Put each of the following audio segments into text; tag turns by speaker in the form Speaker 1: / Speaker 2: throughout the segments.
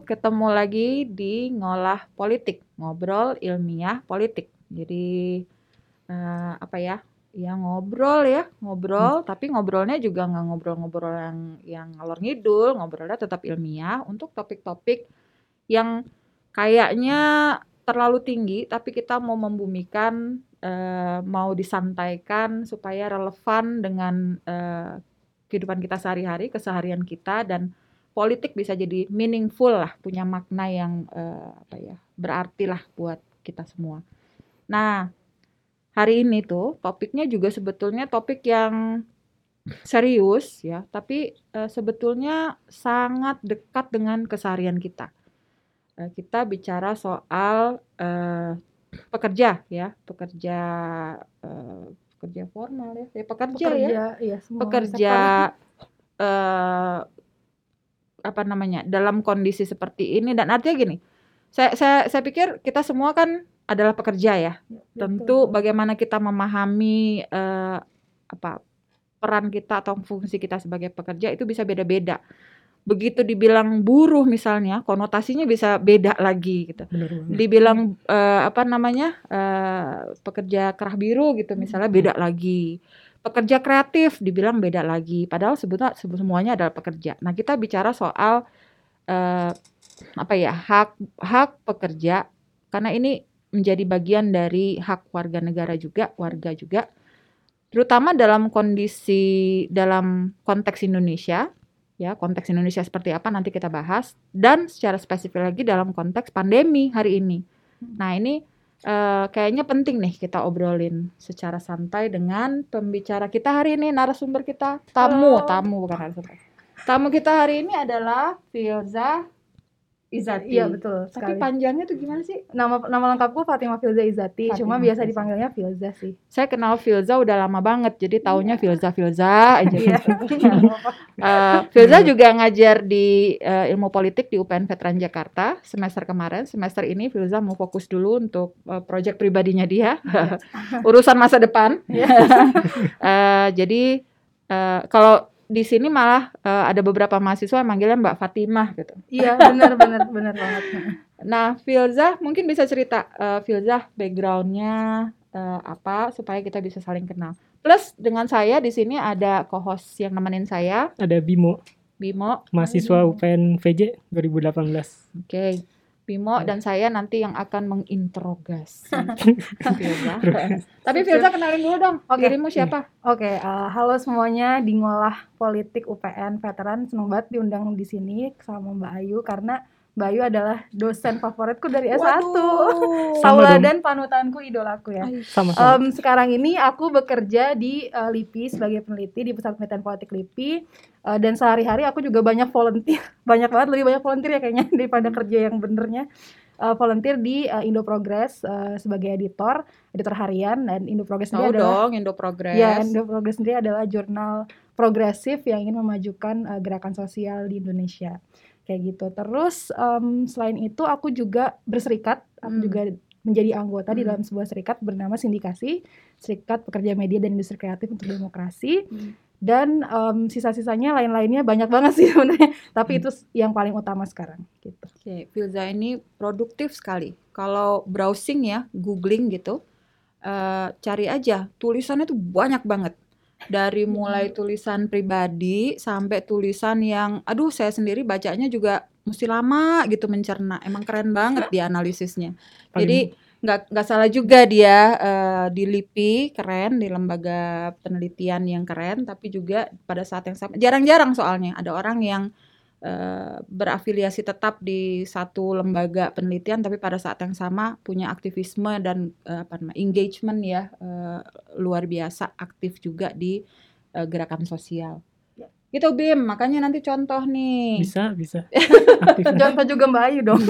Speaker 1: ketemu lagi di ngolah politik, ngobrol ilmiah politik. Jadi uh, apa ya? Ya ngobrol ya, ngobrol, hmm. tapi ngobrolnya juga nggak ngobrol-ngobrol yang yang ngalor ngidul, ngobrolnya tetap ilmiah untuk topik-topik yang kayaknya terlalu tinggi, tapi kita mau membumikan, uh, mau disantaikan supaya relevan dengan uh, kehidupan kita sehari-hari, keseharian kita dan politik bisa jadi meaningful lah, punya makna yang uh, apa ya, berarti lah buat kita semua. Nah, hari ini tuh topiknya juga sebetulnya topik yang serius ya, tapi uh, sebetulnya sangat dekat dengan keseharian kita. Uh, kita bicara soal uh, pekerja ya, pekerja uh, pekerja formal ya, ya pekerja, pekerja ya, ya pekerja uh, apa namanya dalam kondisi seperti ini. Dan artinya gini saya saya saya pikir kita semua kan adalah pekerja ya, ya tentu bagaimana kita memahami uh, apa peran kita atau fungsi kita sebagai pekerja itu bisa beda-beda. Begitu dibilang buruh misalnya konotasinya bisa beda lagi gitu. Benar, benar. dibilang uh, apa namanya uh, pekerja kerah biru gitu misalnya beda lagi pekerja kreatif dibilang beda lagi. Padahal sebetulnya semuanya adalah pekerja. Nah kita bicara soal uh, apa ya hak hak pekerja. Karena ini menjadi bagian dari hak warga negara juga warga juga. Terutama dalam kondisi dalam konteks Indonesia ya konteks Indonesia seperti apa nanti kita bahas. Dan secara spesifik lagi dalam konteks pandemi hari ini. Nah ini uh, kayaknya penting nih kita obrolin secara santai dengan pembicara kita hari ini narasumber kita tamu Halo. tamu bukan narasumber tamu kita hari ini adalah Filza Izati.
Speaker 2: Iya betul.
Speaker 1: Sekali. Tapi panjangnya tuh gimana sih?
Speaker 2: Nama nama lengkapku Fatima Filza Izati. Fatima cuma biasa dipanggilnya Filza sih.
Speaker 1: Saya kenal Filza udah lama banget, jadi taunya yeah. Filza Filza aja. Iya. uh, Filza juga ngajar di uh, ilmu politik di UPN Veteran Jakarta semester kemarin. Semester ini Filza mau fokus dulu untuk uh, proyek pribadinya dia, iya. urusan masa depan. uh, jadi uh, kalau di sini malah uh, ada beberapa mahasiswa yang manggilnya Mbak Fatimah gitu.
Speaker 2: Iya benar benar benar banget.
Speaker 1: Nah Filza mungkin bisa cerita uh, Filza backgroundnya uh, apa supaya kita bisa saling kenal. Plus dengan saya di sini ada co-host yang nemenin saya.
Speaker 3: Ada Bimo.
Speaker 1: Bimo.
Speaker 3: Mahasiswa UPN VJ 2018.
Speaker 1: Oke. Okay. Bimo dan saya nanti yang akan menginterogasi. Tapi Filza kenalin dulu dong.
Speaker 2: Oke.
Speaker 1: Okay. Dirimu siapa?
Speaker 2: Oke, okay, uh, halo semuanya di ngolah politik UPN veteran. Senang banget diundang di sini sama Mbak Ayu karena Bayu adalah dosen favoritku dari S1. dan panutanku, idolaku ya.
Speaker 3: Sama-sama.
Speaker 2: Um, sekarang ini aku bekerja di uh, LIPI sebagai peneliti di Pusat Penelitian Politik LIPI. Uh, dan sehari-hari aku juga banyak volunteer. Banyak banget, lebih banyak volunteer ya kayaknya daripada kerja yang benernya. Uh, volunteer di uh, Indo Progress uh, sebagai editor, editor harian dan Indo Progress
Speaker 1: sendiri oh adalah dong, Indo Progress.
Speaker 2: Ya, Indo Progress sendiri adalah jurnal progresif yang ingin memajukan uh, gerakan sosial di Indonesia kayak gitu. Terus um, selain itu aku juga berserikat, aku hmm. juga menjadi anggota hmm. di dalam sebuah serikat bernama Sindikasi, Serikat Pekerja Media dan Industri Kreatif untuk Demokrasi. Hmm. Dan um, sisa-sisanya lain-lainnya banyak banget sih sebenarnya, tapi hmm. itu yang paling utama sekarang gitu.
Speaker 1: Oke, okay. Filza ini produktif sekali. Kalau browsing ya, googling gitu, uh, cari aja tulisannya tuh banyak banget dari mulai tulisan pribadi sampai tulisan yang aduh saya sendiri bacanya juga mesti lama gitu mencerna emang keren banget dia analisisnya jadi nggak nggak salah juga dia uh, di LIPI keren di lembaga penelitian yang keren tapi juga pada saat yang sama jarang-jarang soalnya ada orang yang uh, berafiliasi tetap di satu lembaga penelitian tapi pada saat yang sama punya aktivisme dan uh, apa namanya engagement ya uh, luar biasa aktif juga di uh, gerakan sosial. Gitu Bim, makanya nanti contoh nih.
Speaker 3: Bisa, bisa.
Speaker 2: contoh juga Mbak Ayu dong.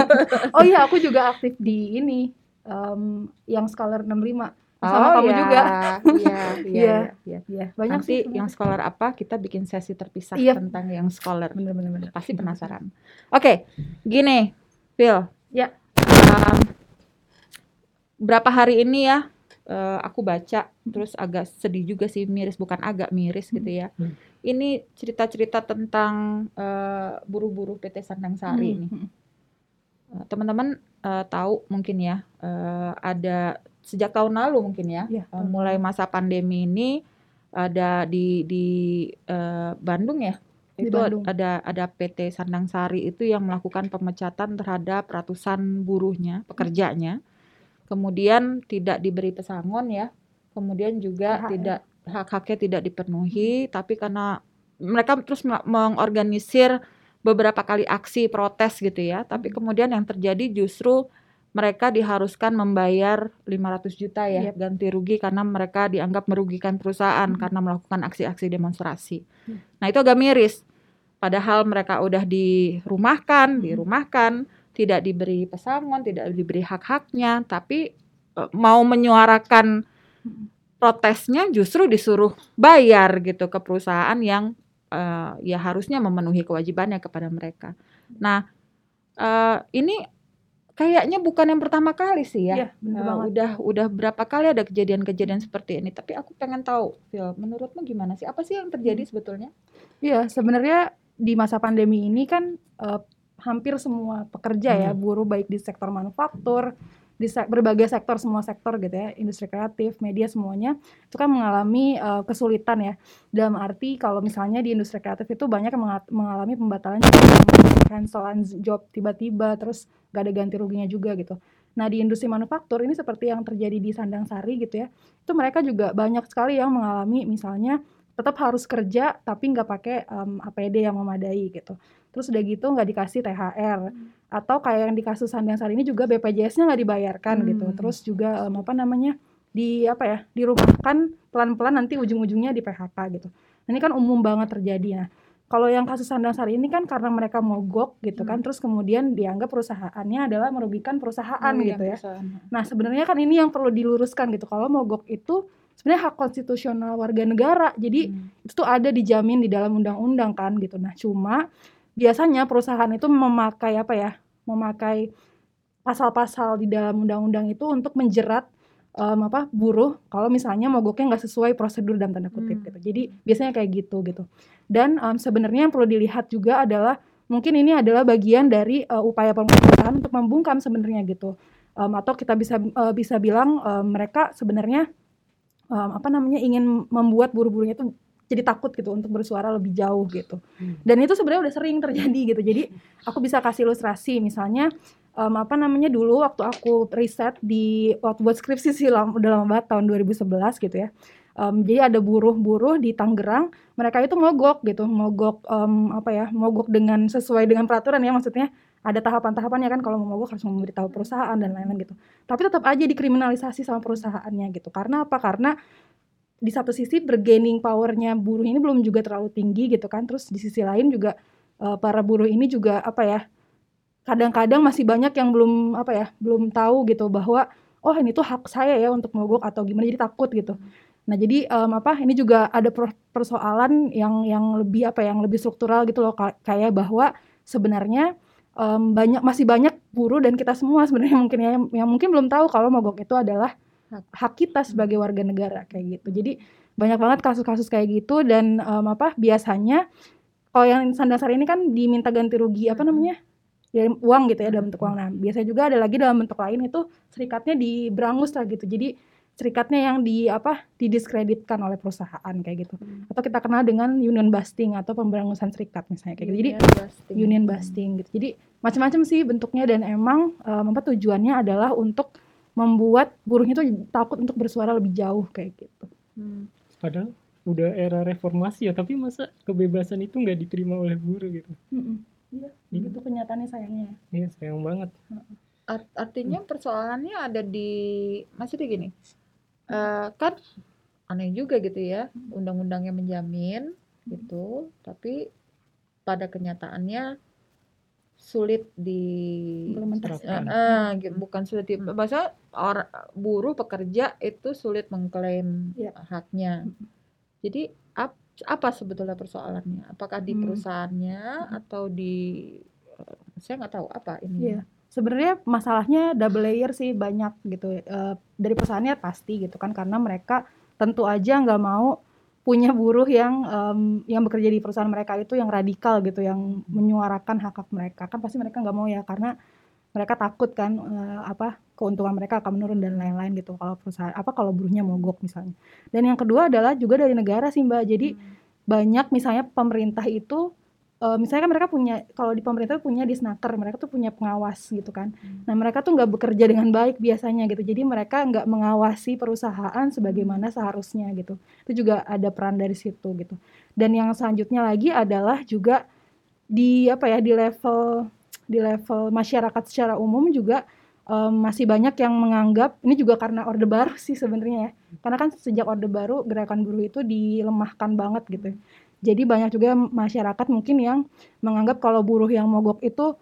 Speaker 2: oh iya, aku juga aktif di ini um, yang Scholar 65 sama
Speaker 1: oh,
Speaker 2: kamu
Speaker 1: ya.
Speaker 2: juga.
Speaker 1: Iya, iya, iya.
Speaker 2: Ya,
Speaker 1: banyak Nanti sih. yang scholar apa kita bikin sesi terpisah iya. tentang yang scholar.
Speaker 2: Bener-bener.
Speaker 1: Pasti penasaran. Oke, okay, gini, Phil.
Speaker 2: Ya.
Speaker 1: Um, berapa hari ini ya eh, aku baca terus agak sedih juga sih miris bukan agak miris gitu ya.
Speaker 3: Hmm.
Speaker 1: Ini cerita-cerita tentang eh, buruh-buruh PT Sandang Sari
Speaker 2: Hmm,
Speaker 1: nih.
Speaker 2: hmm.
Speaker 1: Eh, Teman-teman eh, tahu mungkin ya eh, ada sejak tahun lalu mungkin ya eh,
Speaker 2: tahun
Speaker 1: mulai masa pandemi ini ada di di eh, Bandung ya
Speaker 2: Di
Speaker 1: itu
Speaker 2: Bandung.
Speaker 1: ada ada PT Sandang Sari itu yang melakukan pemecatan terhadap ratusan buruhnya pekerjanya kemudian tidak diberi pesangon ya kemudian juga
Speaker 2: THR.
Speaker 1: tidak hak-haknya tidak dipenuhi tapi karena mereka terus mengorganisir beberapa kali aksi protes gitu ya tapi kemudian yang terjadi justru mereka diharuskan membayar 500 juta ya
Speaker 2: Yep.
Speaker 1: ganti rugi karena mereka dianggap merugikan perusahaan
Speaker 2: Mhm.
Speaker 1: karena melakukan aksi-aksi demonstrasi.
Speaker 2: Hmm.
Speaker 1: Nah, itu agak miris. Padahal mereka udah dirumahkan,
Speaker 2: Mhm.
Speaker 1: dirumahkan, tidak diberi pesangon, tidak diberi hak-haknya, tapi eh, mau menyuarakan
Speaker 2: Mhm.
Speaker 1: protesnya justru disuruh bayar gitu ke perusahaan yang eh, ya harusnya memenuhi kewajibannya kepada mereka. Nah, eh, ini kayaknya bukan yang pertama kali sih ya. Eh,
Speaker 2: banget.
Speaker 1: udah udah berapa kali ada kejadian-kejadian seperti ini. Tapi aku pengen tahu, Phil, menurutmu gimana sih? Apa sih yang terjadi
Speaker 2: Hmm.
Speaker 1: sebetulnya?
Speaker 2: Iya, sebenarnya di masa pandemi ini kan eh, hampir semua pekerja ya,
Speaker 3: Hmm.
Speaker 2: buruh baik di sektor manufaktur, di sek- berbagai sektor, semua sektor gitu ya, industri kreatif, media semuanya itu kan mengalami eh, kesulitan ya. Dalam arti kalau misalnya di industri kreatif itu banyak yang menga- mengalami pembatalan cancelan job tiba-tiba, terus gak ada ganti ruginya juga gitu. Nah di industri manufaktur ini seperti yang terjadi di Sandang Sari gitu ya, itu mereka juga banyak sekali yang mengalami misalnya tetap harus kerja tapi nggak pakai em, APD yang memadai gitu. Terus udah gitu nggak dikasih THR atau kayak yang di kasus Sandang Sari ini juga BPJS-nya nggak dibayarkan gitu.
Speaker 1: Hmm.
Speaker 2: Terus juga em, apa namanya di apa ya dirumahkan pelan-pelan nanti ujung-ujungnya di PHK gitu. Nah, ini kan umum banget terjadi. Nah, kalau yang kasus Sandang Sari ini kan karena mereka mogok gitu kan,
Speaker 1: Hmm.
Speaker 2: terus kemudian dianggap perusahaannya adalah merugikan perusahaan
Speaker 1: Oh,
Speaker 2: gitu ya.
Speaker 1: perusahaan.
Speaker 2: Nah, sebenarnya kan ini yang perlu diluruskan gitu. Kalau mogok itu sebenarnya hak konstitusional warga negara. Jadi
Speaker 1: Hmm.
Speaker 2: itu tuh ada dijamin di dalam undang-undang kan gitu. Nah, cuma biasanya perusahaan itu memakai apa ya? Memakai pasal-pasal di dalam undang-undang itu untuk menjerat em, apa buruh kalau misalnya mogoknya nggak sesuai prosedur dalam tanda kutip
Speaker 1: Hmm.
Speaker 2: gitu. Jadi biasanya kayak gitu gitu. Dan em, sebenarnya yang perlu dilihat juga adalah mungkin ini adalah bagian dari eh, upaya perusahaan untuk membungkam sebenarnya gitu. Em, atau kita bisa eh, bisa bilang em, mereka sebenarnya em, apa namanya ingin membuat buruh-buruhnya itu jadi takut gitu untuk bersuara lebih jauh gitu.
Speaker 3: Hmm.
Speaker 2: Dan itu sebenarnya udah sering terjadi gitu. Jadi aku bisa kasih ilustrasi misalnya em, apa namanya dulu waktu aku riset di waktu buat skripsi sih lama, udah lama banget tahun 2011 gitu ya. Em, jadi ada buruh-buruh di Tangerang, mereka itu mogok gitu, mogok em, apa ya, mogok dengan sesuai dengan peraturan ya maksudnya ada tahapan-tahapannya kan kalau mau mogok harus memberitahu perusahaan dan lain-lain gitu. Tapi tetap aja dikriminalisasi sama perusahaannya gitu. Karena apa? Karena di satu sisi bergaining powernya buruh ini belum juga terlalu tinggi gitu kan. Terus di sisi lain juga eh, para buruh ini juga apa ya? Kadang-kadang masih banyak yang belum apa ya, belum tahu gitu bahwa oh ini tuh hak saya ya untuk mogok atau gimana jadi takut gitu. Nah, jadi em, apa ini juga ada per- persoalan yang yang lebih apa ya, yang lebih struktural gitu loh ka- kayak bahwa sebenarnya em, banyak masih banyak buruh dan kita semua sebenarnya mungkin ya yang mungkin belum tahu kalau mogok itu adalah
Speaker 1: Hak.
Speaker 2: kita sebagai warga negara kayak gitu. Jadi banyak banget kasus-kasus kayak gitu dan em, apa biasanya kalau yang Sandang Sari ini kan diminta ganti rugi apa namanya? Ya uang gitu ya dalam bentuk uang. Nah, biasanya juga ada lagi dalam bentuk lain itu serikatnya diberangus lah gitu. Jadi serikatnya yang di apa didiskreditkan oleh perusahaan kayak gitu.
Speaker 1: Hmm.
Speaker 2: Atau kita kenal dengan union busting atau pemberangusan serikat misalnya kayak gitu. Jadi
Speaker 1: Union busting.
Speaker 2: union busting gitu. Jadi macam-macam sih bentuknya dan emang em, apa tujuannya adalah untuk membuat buruhnya tuh takut untuk bersuara lebih jauh kayak gitu.
Speaker 1: Hmm.
Speaker 3: Padahal udah era reformasi ya, tapi masa kebebasan itu nggak diterima oleh buruh gitu.
Speaker 2: Iya,
Speaker 3: Hmm.
Speaker 2: itu kenyataannya sayangnya.
Speaker 3: Iya sayang banget.
Speaker 1: Art- artinya persoalannya ada di masih di gini Eh, kan aneh juga gitu ya undang-undangnya menjamin gitu tapi pada kenyataannya sulit di eh, gitu, bukan sulit di bahasa orang buruh pekerja itu sulit mengklaim
Speaker 2: Iya.
Speaker 1: haknya. Jadi ap- apa sebetulnya persoalannya? Apakah di
Speaker 2: Hmm.
Speaker 1: perusahaannya atau di eh, saya nggak tahu apa ini.
Speaker 2: Iya. sebenarnya masalahnya double layer sih banyak gitu. Eh, dari perusahaannya pasti gitu kan karena mereka tentu aja nggak mau punya buruh yang em, yang bekerja di perusahaan mereka itu yang radikal gitu yang menyuarakan hak hak mereka. Kan pasti mereka nggak mau ya karena mereka takut kan eh, apa keuntungan mereka akan menurun dan lain-lain gitu kalau perusahaan apa kalau buruhnya mogok misalnya. Dan yang kedua adalah juga dari negara sih mbak. Jadi banyak misalnya pemerintah itu eh, misalnya kan mereka punya kalau di pemerintah punya disnaker mereka tuh punya pengawas gitu kan.
Speaker 1: Hmm.
Speaker 2: nah mereka tuh nggak bekerja dengan baik biasanya gitu. Jadi mereka nggak mengawasi perusahaan sebagaimana seharusnya gitu. Itu juga ada peran dari situ gitu. Dan yang selanjutnya lagi adalah juga di apa ya di level di level masyarakat secara umum juga em, masih banyak yang menganggap ini juga karena orde baru sih sebenarnya ya. Karena kan sejak orde baru gerakan buruh itu dilemahkan banget gitu jadi banyak juga masyarakat mungkin yang menganggap kalau buruh yang mogok itu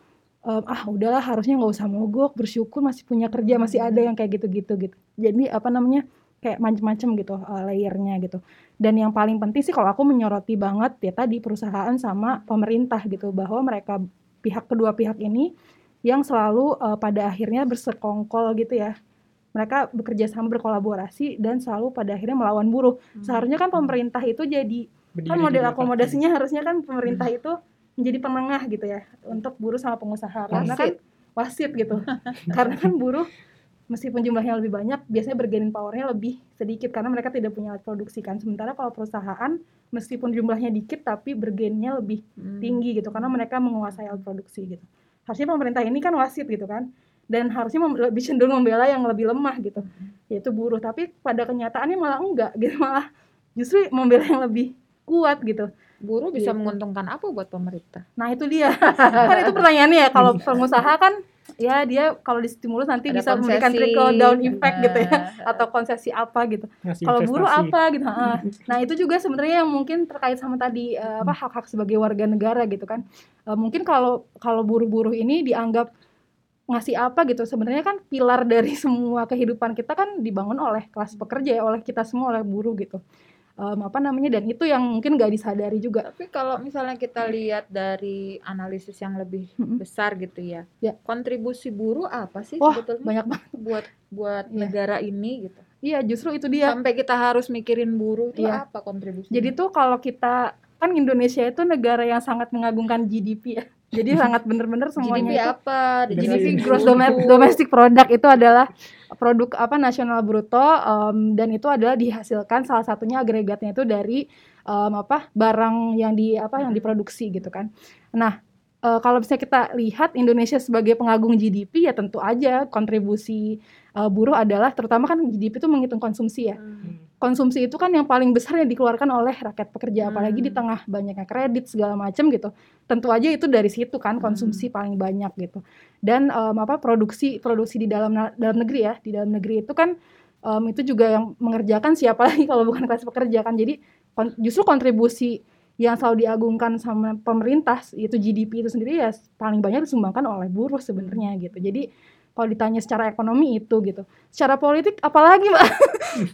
Speaker 2: em, ah udahlah harusnya nggak usah mogok bersyukur masih punya kerja masih ada yang kayak gitu-gitu gitu. Jadi apa namanya kayak macem-macem gitu eh, layernya gitu. Dan yang paling penting sih kalau aku menyoroti banget ya tadi perusahaan sama pemerintah gitu bahwa mereka pihak kedua pihak ini yang selalu eh, pada akhirnya bersekongkol gitu ya. Mereka bekerja sama berkolaborasi dan selalu pada akhirnya melawan buruh.
Speaker 1: Hmm.
Speaker 2: seharusnya kan pemerintah itu jadi kan model akomodasinya harusnya kan pemerintah itu menjadi penengah gitu ya untuk buruh sama pengusaha. Karena kan wasit. gitu. Karena kan buruh meskipun jumlahnya lebih banyak biasanya bargaining powernya lebih sedikit karena mereka tidak punya alat produksi kan. Sementara kalau perusahaan meskipun jumlahnya dikit tapi bargainnya lebih
Speaker 1: Hmm.
Speaker 2: tinggi gitu karena mereka menguasai alat produksi gitu. Harusnya pemerintah ini kan wasit gitu kan dan harusnya lebih cenderung membela yang lebih lemah gitu yaitu buruh. Tapi pada kenyataannya malah enggak gitu malah justru membela yang lebih kuat gitu.
Speaker 1: Buruh bisa
Speaker 2: Gitu.
Speaker 1: menguntungkan apa buat pemerintah?
Speaker 2: Nah itu dia. Kan itu pertanyaannya ya kalau pengusaha kan ya dia kalau distimulus nanti
Speaker 1: Ada
Speaker 2: bisa memberikan
Speaker 1: konsesi.
Speaker 2: trickle down impact gitu ya
Speaker 1: Nah,
Speaker 2: atau konsesi apa gitu.
Speaker 3: Ngasih
Speaker 2: kalau buruh apa gitu heeh. nah itu juga sebenarnya yang mungkin terkait sama tadi eh, apa hak-hak sebagai warga negara gitu kan. Eh, mungkin kalau kalau buruh-buruh ini dianggap ngasih apa gitu sebenarnya kan pilar dari semua kehidupan kita kan dibangun oleh kelas pekerja ya oleh kita semua oleh buruh gitu Em, apa namanya dan itu yang mungkin gak disadari juga
Speaker 1: tapi kalau misalnya kita lihat dari analisis yang lebih besar gitu ya,
Speaker 2: Ya.
Speaker 1: kontribusi buruh apa sih
Speaker 2: Wah,
Speaker 1: sebetulnya
Speaker 2: banyak banget
Speaker 1: buat buat
Speaker 2: Iya.
Speaker 1: negara ini gitu
Speaker 2: iya justru itu dia
Speaker 1: sampai kita harus mikirin buruh itu
Speaker 2: Iya.
Speaker 1: apa kontribusi
Speaker 2: Jadi tuh kalau kita kan Indonesia itu negara yang sangat mengagungkan GDP ya. Jadi sangat bener-bener
Speaker 1: GDP
Speaker 2: semuanya itu
Speaker 1: apa?
Speaker 2: GDP gross domestic product itu adalah produk apa nasional bruto em, dan itu adalah dihasilkan salah satunya agregatnya itu dari em, apa barang yang di apa yang diproduksi gitu kan. Nah, eh, kalau misalnya kita lihat Indonesia sebagai pengagung GDP ya tentu aja kontribusi eh, buruh adalah terutama kan GDP itu menghitung konsumsi ya.
Speaker 1: Hmm.
Speaker 2: Konsumsi itu kan yang paling besar yang dikeluarkan oleh rakyat pekerja apalagi di
Speaker 1: Hmm.
Speaker 2: tengah banyaknya kredit segala macam gitu. Tentu aja itu dari situ kan konsumsi paling banyak gitu. Dan em, apa produksi produksi di dalam dalam negeri ya di dalam negeri itu kan em, itu juga yang mengerjakan siapa lagi kalau bukan kelas pekerja kan. Jadi kon- justru kontribusi yang selalu diagungkan sama pemerintah itu GDP itu sendiri ya paling banyak disumbangkan oleh buruh sebenarnya gitu. Jadi kalau ditanya secara ekonomi itu gitu. Secara politik apalagi mbak?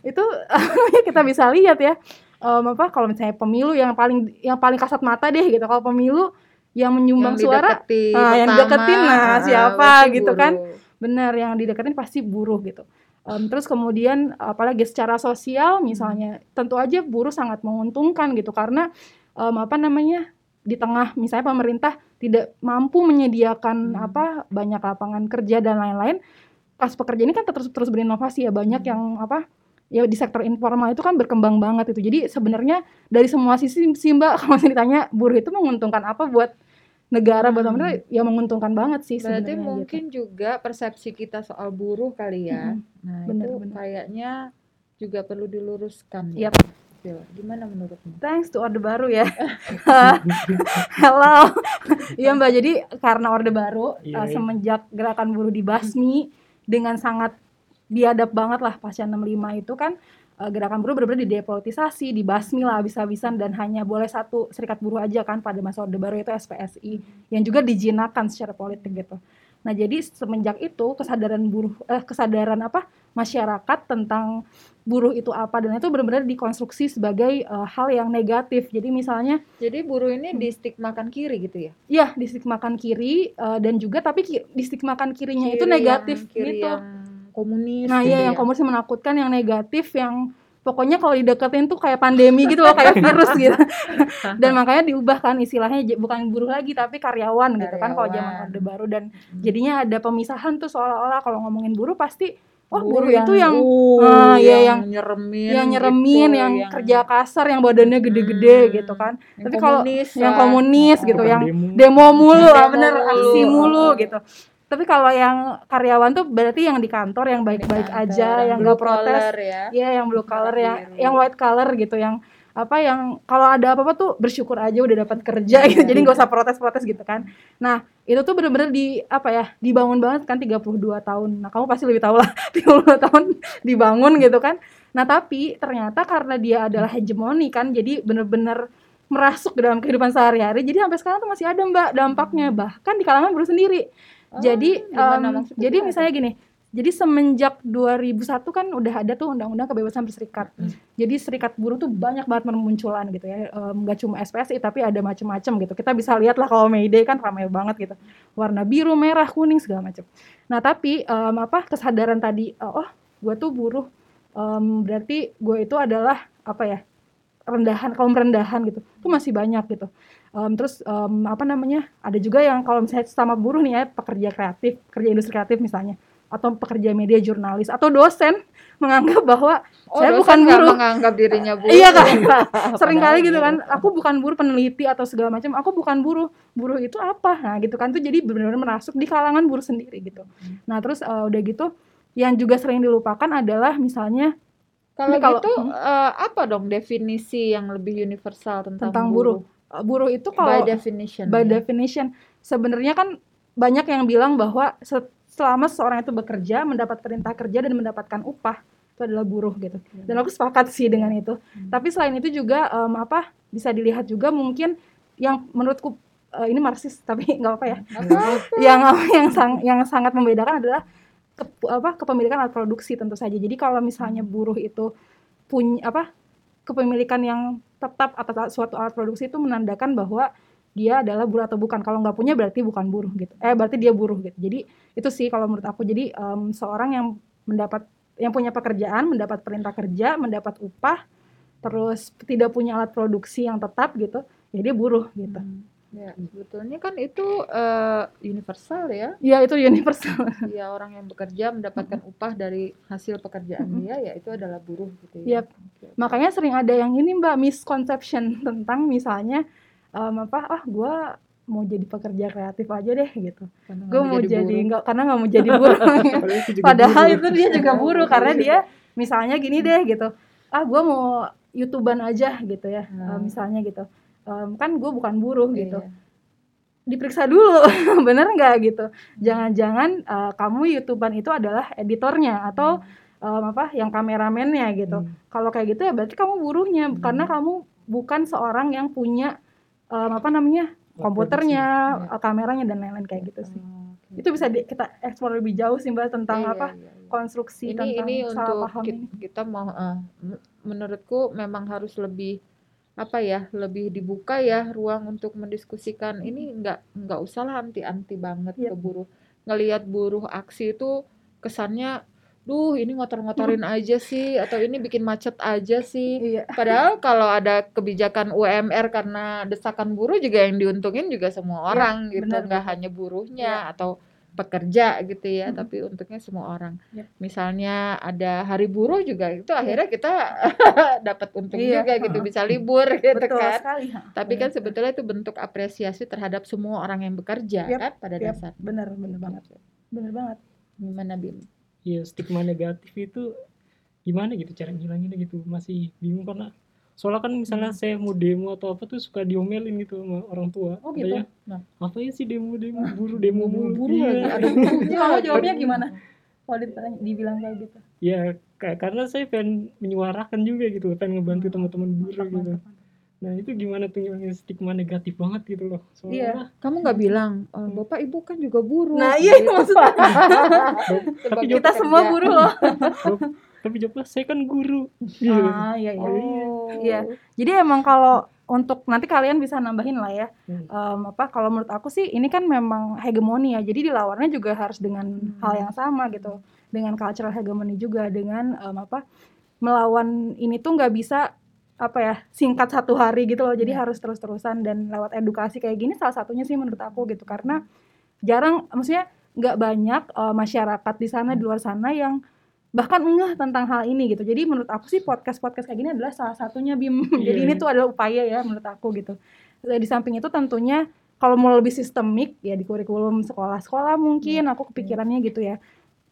Speaker 2: Itu kita bisa lihat ya em, apa kalau misalnya pemilu yang paling yang paling kasat mata deh gitu. Kalau pemilu yang menyumbang
Speaker 1: Yang
Speaker 2: suara
Speaker 1: dideketin
Speaker 2: ah, yang dideketin, nah,
Speaker 1: ah,
Speaker 2: siapa gitu kan.
Speaker 1: buruh.
Speaker 2: benar yang dideketin pasti buruh gitu. Em, terus kemudian apalagi secara sosial misalnya tentu aja buruh sangat menguntungkan gitu. Karena em, apa namanya di tengah misalnya pemerintah tidak mampu menyediakan
Speaker 1: Hmm.
Speaker 2: apa banyak lapangan kerja dan lain-lain kelas pekerja ini kan terus terus berinovasi ya banyak
Speaker 1: Hmm.
Speaker 2: yang apa ya di sektor informal itu kan berkembang banget itu jadi sebenarnya dari semua sisi sih mbak kalau misalnya ditanya buruh itu menguntungkan apa buat negara buat
Speaker 1: Hmm.
Speaker 2: pemerintah ya menguntungkan banget sih
Speaker 1: Berarti
Speaker 2: sebenarnya gitu.
Speaker 1: mungkin juga persepsi kita soal buruh kali ya.
Speaker 2: Mm-mm.
Speaker 1: Nah,
Speaker 2: Benar,
Speaker 1: itu kayaknya juga perlu diluruskan ya.
Speaker 2: Yap.
Speaker 1: Sil. Gimana menurutmu?
Speaker 2: Thanks to Orde Baru ya. Hello. Iya Mbak, jadi karena Orde Baru
Speaker 3: Iya,
Speaker 2: uh,
Speaker 3: iya.
Speaker 2: semenjak gerakan buruh dibasmi dengan sangat biadab banget lah pasca 65 itu kan uh, gerakan buruh benar-benar didepolitisasi, dibasmi lah habis-habisan dan hanya boleh satu serikat buruh aja kan pada masa Orde Baru itu SPSI yang juga dijinakan secara politik gitu. Nah, jadi semenjak itu kesadaran buruh eh, kesadaran apa masyarakat tentang buruh itu apa dan itu benar-benar dikonstruksi sebagai eh, hal yang negatif. Jadi misalnya
Speaker 1: Jadi buruh ini
Speaker 2: Hmm.
Speaker 1: distigmakan kiri gitu ya.
Speaker 2: ya distigmakan kiri eh, dan juga tapi ki- distigmakan kirinya itu
Speaker 1: Kiri
Speaker 2: negatif
Speaker 1: yang, kiri
Speaker 2: gitu.
Speaker 1: yang komunis
Speaker 2: Nah,
Speaker 1: gitu
Speaker 2: iya
Speaker 1: ya.
Speaker 2: yang komunis menakutkan, yang negatif, yang pokoknya kalau dideketin tuh kayak pandemi gitu loh, kayak virus gitu. Dan makanya diubah kan istilahnya bukan buruh lagi tapi karyawan, gitu kan kalau zaman
Speaker 1: Karyawan.
Speaker 2: Orde Baru dan
Speaker 1: Hmm.
Speaker 2: jadinya ada pemisahan tuh seolah-olah kalau ngomongin buruh pasti oh
Speaker 1: Buruh
Speaker 2: buruh itu yang
Speaker 1: uh,
Speaker 2: ah, iya,
Speaker 1: yang nyeremin
Speaker 2: yang nyeremin,
Speaker 1: gitu,
Speaker 2: yang kerja kasar, yang badannya gede-gede
Speaker 1: Hmm.
Speaker 2: gitu kan.
Speaker 1: yang
Speaker 2: Tapi kalau yang komunis gitu, yang
Speaker 3: demo.
Speaker 2: demo mulu, ah,
Speaker 1: Demo
Speaker 2: bener
Speaker 1: mulu.
Speaker 2: aksi mulu
Speaker 1: Oh.
Speaker 2: gitu. Tapi kalau yang karyawan tuh berarti yang di kantor yang baik-baik aja, yang
Speaker 1: blue
Speaker 2: nggak protes,
Speaker 1: ya
Speaker 2: Iya yang blue color yang
Speaker 1: biru.
Speaker 2: yang white color gitu yang apa yang kalau ada apa-apa tuh bersyukur aja udah dapat kerja gitu.
Speaker 1: Iya.
Speaker 2: Jadi nggak usah protes-protes gitu kan. Nah, itu tuh bener-bener di apa ya? dibangun banget kan 32 tahun. Nah, kamu pasti lebih tahu lah 32 tahun dibangun gitu kan. Nah, tapi ternyata karena dia adalah hegemoni kan jadi bener-bener merasuk ke dalam kehidupan sehari-hari. Jadi sampai sekarang tuh masih ada Mbak dampaknya bahkan di kalangan buruh sendiri.
Speaker 1: Oh,
Speaker 2: jadi
Speaker 1: maksudnya
Speaker 2: jadi
Speaker 1: gimana?
Speaker 2: misalnya gini, jadi semenjak 2001 kan udah ada tuh undang-undang kebebasan berserikat.
Speaker 1: Hmm.
Speaker 2: Jadi serikat buruh tuh banyak banget bermunculan gitu ya. Em, Nggak cuma SPSI tapi ada macam-macam gitu. Kita bisa lihat lah kalau May Day kan ramai banget gitu. Warna biru, merah, kuning segala macam. Nah, tapi em, apa kesadaran tadi eh, oh, gue tuh buruh em, berarti gue itu adalah apa ya? rendahan kaum rendahan gitu. Itu masih banyak gitu. Em, terus em, apa namanya? Ada juga yang kalau misalnya sama buruh nih ya, pekerja kreatif, pekerja industri kreatif misalnya atau pekerja media jurnalis atau dosen menganggap bahwa
Speaker 1: Oh,
Speaker 2: saya bukan buruh.
Speaker 1: menganggap dirinya buruh
Speaker 2: Iya kan? Sering kali gitu
Speaker 1: iya.
Speaker 2: kan, aku bukan buruh peneliti atau segala macam, aku bukan buruh. Buruh itu apa? Nah, gitu kan tuh jadi benar-benar masuk di kalangan buruh sendiri gitu.
Speaker 1: Hmm.
Speaker 2: Nah, terus eh, udah gitu yang juga sering dilupakan adalah misalnya
Speaker 1: kalau gitu
Speaker 2: hmm.
Speaker 1: eh, apa dong definisi yang lebih universal tentang,
Speaker 2: tentang buruh. Eh, Buruh itu
Speaker 1: by
Speaker 2: kalau
Speaker 1: definition
Speaker 2: by
Speaker 1: ya.
Speaker 2: definition sebenarnya kan banyak yang bilang bahwa se- selama seseorang itu bekerja mendapat perintah kerja dan mendapatkan upah itu adalah buruh gitu. Dan aku sepakat sih dengan itu.
Speaker 1: Hmm.
Speaker 2: tapi selain itu juga em, apa bisa dilihat juga mungkin yang menurutku eh, ini marxis tapi nggak apa ya. Yang yang sang- yang sangat membedakan adalah ke- apa kepemilikan alat produksi tentu saja. Jadi kalau misalnya buruh itu punya apa kepemilikan yang tetap atas suatu alat produksi itu menandakan bahwa dia adalah buruh atau bukan. Kalau nggak punya berarti bukan buruh gitu. Eh berarti dia buruh gitu. Jadi itu sih kalau menurut aku. Jadi em, seorang yang mendapat yang punya pekerjaan mendapat perintah kerja mendapat upah terus tidak punya alat produksi yang tetap gitu ya dia buruh gitu.
Speaker 1: Ya sebetulnya kan itu eh, universal ya.
Speaker 2: Ya itu universal.
Speaker 1: Ya orang yang bekerja mendapatkan upah dari hasil pekerjaan dia ya itu adalah buruh gitu ya.
Speaker 2: Yap. makanya sering ada yang ini mbak misconception tentang misalnya em, apa ah gue mau jadi pekerja kreatif aja deh gitu gue mau jadi nggak karena nggak mau jadi buruh
Speaker 3: Padahal buruh.
Speaker 2: itu dia juga buruh karena
Speaker 1: Iya.
Speaker 2: dia misalnya gini deh gitu ah gue mau youtuber aja gitu ya
Speaker 1: Hmm.
Speaker 2: Eh, misalnya gitu Em, kan gue bukan buruh gitu
Speaker 1: Iya.
Speaker 2: diperiksa dulu bener nggak gitu jangan-jangan eh, kamu youtuber itu adalah editornya atau em, apa yang kameramennya gitu
Speaker 3: Hmm.
Speaker 2: kalau kayak gitu ya berarti kamu buruhnya
Speaker 1: Hmm.
Speaker 2: karena kamu bukan seorang yang punya em, apa namanya komputernya eh, kameranya dan lain-lain kayak gitu sih
Speaker 1: Oh, oke.
Speaker 2: itu bisa di- kita eksplor lebih jauh sih mbak tentang
Speaker 1: Iya,
Speaker 2: apa
Speaker 1: iya, iya.
Speaker 2: konstruksi
Speaker 1: ini
Speaker 2: tentang
Speaker 1: ini
Speaker 2: salah
Speaker 1: untuk
Speaker 2: paham
Speaker 1: kita,
Speaker 2: ini
Speaker 1: kita mau eh, m- menurutku memang harus lebih apa ya lebih dibuka ya ruang untuk mendiskusikan ini nggak nggak usah lah anti anti banget
Speaker 2: Iya.
Speaker 1: ke buruh ngelihat buruh aksi itu kesannya duh ini ngotor-ngotorin aja sih atau ini bikin macet aja sih.
Speaker 2: Iya.
Speaker 1: Padahal kalau ada kebijakan UMR karena desakan buruh juga yang diuntungin juga semua orang gitu.
Speaker 2: benar,
Speaker 1: nggak hanya buruhnya atau pekerja gitu ya
Speaker 2: Mm-mm.
Speaker 1: tapi untungnya semua orang.
Speaker 2: Iya.
Speaker 1: misalnya ada hari buruh juga itu akhirnya kita dapat untung
Speaker 2: Iya,
Speaker 1: juga gitu bisa libur gitu
Speaker 2: betul
Speaker 1: kan.
Speaker 2: sekali.
Speaker 1: Tapi kan
Speaker 2: Benar.
Speaker 1: sebetulnya itu bentuk apresiasi terhadap semua orang yang bekerja
Speaker 2: Yap,
Speaker 1: kan pada
Speaker 2: yap.
Speaker 1: dasarnya.
Speaker 2: Bener bener banget. Bener banget.
Speaker 1: Gimana Bim
Speaker 3: Iya stigma negatif itu gimana gitu cara ngilanginnya gitu masih bingung karena soalnya kan misalnya saya mau demo atau apa tuh suka diomelin gitu sama orang tua
Speaker 2: Oh, gitu?
Speaker 3: Katanya,
Speaker 1: Nah.
Speaker 3: apa ya sih demo demo buruh demo mulu
Speaker 1: buruh
Speaker 3: Iya.
Speaker 1: lagi ada
Speaker 2: kamu
Speaker 1: lagi.
Speaker 2: jawabnya gimana kalau dibilang kayak gitu
Speaker 3: ya ka- karena saya pengen menyuarakan juga gitu pengen ngebantu teman-teman buruh gitu
Speaker 2: mantap.
Speaker 3: Nah itu gimana tuh stigma negatif banget gitu loh
Speaker 2: Iya.
Speaker 3: soalnya
Speaker 1: Kamu nggak bilang, "Eh, bapak ibu kan juga buruh.
Speaker 2: Nah, iya
Speaker 1: gitu.
Speaker 2: maksudnya.
Speaker 1: Sebagai
Speaker 2: Kita semua
Speaker 1: pekerja.
Speaker 2: buruh loh.
Speaker 3: tapi jawabnya saya kan guru gitu.
Speaker 2: Ah, iya iya.
Speaker 1: Oh.
Speaker 2: Iya. Jadi emang kalau untuk nanti kalian bisa nambahin lah ya.
Speaker 3: Hmm.
Speaker 2: Em, apa kalau menurut aku sih ini kan memang hegemoni ya. Jadi dilawannya juga harus dengan
Speaker 1: Hmm.
Speaker 2: hal yang sama gitu. Dengan cultural hegemony juga dengan em, apa melawan ini tuh nggak bisa apa ya singkat satu hari gitu loh. Jadi
Speaker 1: Iya.
Speaker 2: harus terus-terusan dan lewat edukasi kayak gini salah satunya sih menurut aku gitu. Karena jarang maksudnya nggak banyak eh, masyarakat di sana di luar sana yang bahkan ngeh tentang hal ini gitu. Jadi menurut aku sih podcast-podcast kayak gini adalah salah satunya Bim.
Speaker 3: Iya,
Speaker 2: Jadi ini
Speaker 3: iya.
Speaker 2: tuh adalah upaya ya menurut aku gitu. Di samping itu tentunya kalau mau lebih sistemik ya di kurikulum sekolah-sekolah mungkin aku kepikirannya gitu ya.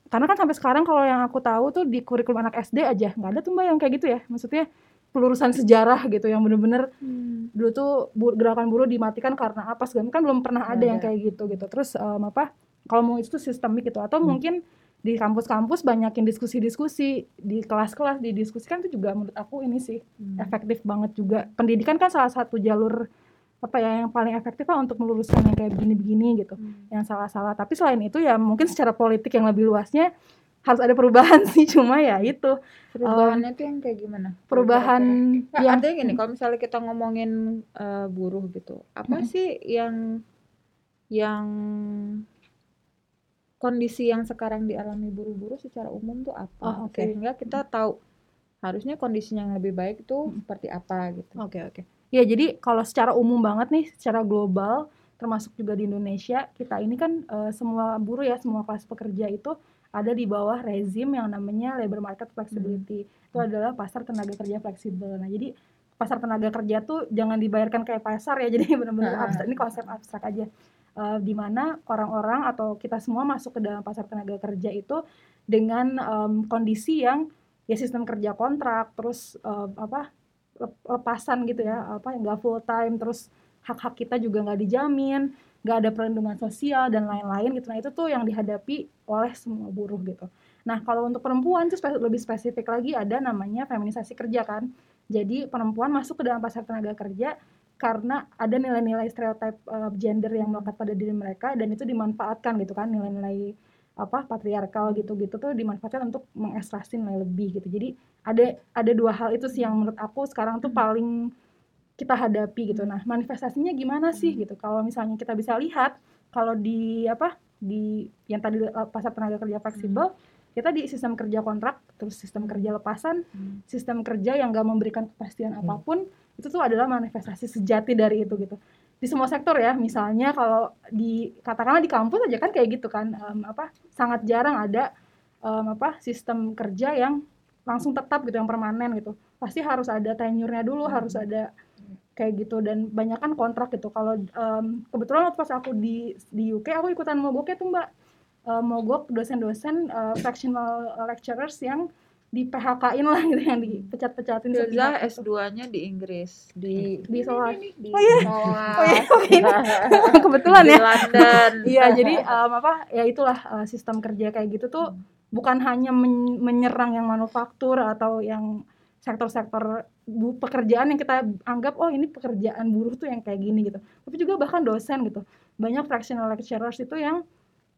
Speaker 2: Karena kan sampai sekarang kalau yang aku tahu tuh di kurikulum anak SD aja nggak ada tuh mbak yang kayak gitu ya. Maksudnya pelurusan sejarah gitu yang bener-bener
Speaker 1: Hmm.
Speaker 2: dulu tuh gerakan buruh dimatikan karena apa segala kan belum pernah ada
Speaker 1: Nggak
Speaker 2: yang
Speaker 1: ada.
Speaker 2: kayak gitu gitu terus em, apa kalau mau itu tuh sistemik gitu atau
Speaker 3: Hmm.
Speaker 2: mungkin di kampus-kampus banyakin diskusi-diskusi di kelas-kelas didiskusikan itu juga menurut aku ini sih
Speaker 1: Hmm.
Speaker 2: efektif banget juga pendidikan kan salah satu jalur apa ya yang paling efektif lah untuk meluruskan yang kayak begini-begini gitu
Speaker 1: Hmm.
Speaker 2: yang salah-salah tapi selain itu ya mungkin secara politik yang lebih luasnya harus ada perubahan sih cuma ya itu
Speaker 1: Perubahannya tuh yang kayak gimana?
Speaker 2: perubahan
Speaker 1: Nggak,
Speaker 2: yang
Speaker 1: artinya gini, kalau misalnya kita ngomongin eh, buruh gitu, apa
Speaker 2: Mm-mm.
Speaker 1: sih yang yang kondisi yang sekarang dialami buruh-buruh secara umum tuh apa?
Speaker 2: Oh, oke.
Speaker 1: Sehingga kita tahu harusnya kondisinya yang lebih baik itu
Speaker 2: Mm.
Speaker 1: seperti apa gitu.
Speaker 2: Oke oke. Ya jadi kalau secara umum banget nih, secara global, termasuk juga di Indonesia, kita ini kan eh, semua buruh ya, semua kelas pekerja itu ada di bawah rezim yang namanya labor market flexibility. Itu adalah pasar tenaga kerja fleksibel. Nah jadi pasar tenaga kerja tuh jangan dibayarkan kayak pasar ya, jadi benar-benar
Speaker 1: Ah.
Speaker 2: abstrak. Ini konsep abstrak aja. Eh, di mana orang-orang atau kita semua masuk ke dalam pasar tenaga kerja itu dengan em, kondisi yang ya sistem kerja kontrak, terus em, apa lep- lepasan gitu ya apa nggak full time terus hak-hak kita juga nggak dijamin nggak ada perlindungan sosial dan lain-lain gitu. Nah itu tuh yang dihadapi oleh semua buruh gitu. Nah kalau untuk perempuan tuh lebih spesifik lagi ada namanya feminisasi kerja kan. Jadi perempuan masuk ke dalam pasar tenaga kerja karena ada nilai-nilai stereotip uh, gender yang melekat pada diri mereka dan itu dimanfaatkan gitu kan nilai-nilai apa patriarkal gitu-gitu tuh dimanfaatkan untuk mengekstraksi nilai lebih gitu. Jadi ada ada dua hal itu sih yang menurut aku sekarang tuh paling kita hadapi gitu. Nah, manifestasinya gimana sih gitu? Kalau misalnya kita bisa lihat kalau di apa di yang tadi pasar tenaga kerja fleksibel, kita di sistem kerja kontrak, terus sistem kerja lepasan,
Speaker 1: Hmm.
Speaker 2: sistem kerja yang gak memberikan kepastian
Speaker 3: Hmm.
Speaker 2: apa pun, itu tuh adalah manifestasi sejati dari itu gitu. Di semua sektor ya, misalnya kalau di katakanlah di kampus aja kan kayak gitu kan, em, apa sangat jarang ada em, apa sistem kerja yang langsung tetap gitu yang permanen gitu. Pasti harus ada tenurnya dulu, harus ada kayak gitu dan banyak kan kontrak gitu. Kalau em, kebetulan waktu pas aku di di UK aku ikutan mogoknya tuh Mbak. Eh, mogok dosen-dosen eh, fractional lecturers yang di PHK-in lah gitu yang dipecat-pecatin
Speaker 1: Filza
Speaker 2: sepihak gitu.
Speaker 1: S2-nya di Inggris, di
Speaker 2: Di SOAS.
Speaker 1: di
Speaker 2: Oh iya. Oh iya, oke, ini kebetulan
Speaker 1: di
Speaker 2: ya.
Speaker 1: London.
Speaker 2: Iya, jadi em, apa ya itulah eh, sistem kerja kayak gitu tuh bukan hanya men- menyerang yang manufaktur atau yang sektor-sektor pekerjaan yang kita anggap oh ini pekerjaan buruh tuh yang kayak gini gitu. Tapi juga bahkan dosen gitu. Banyak fractional lecturers itu yang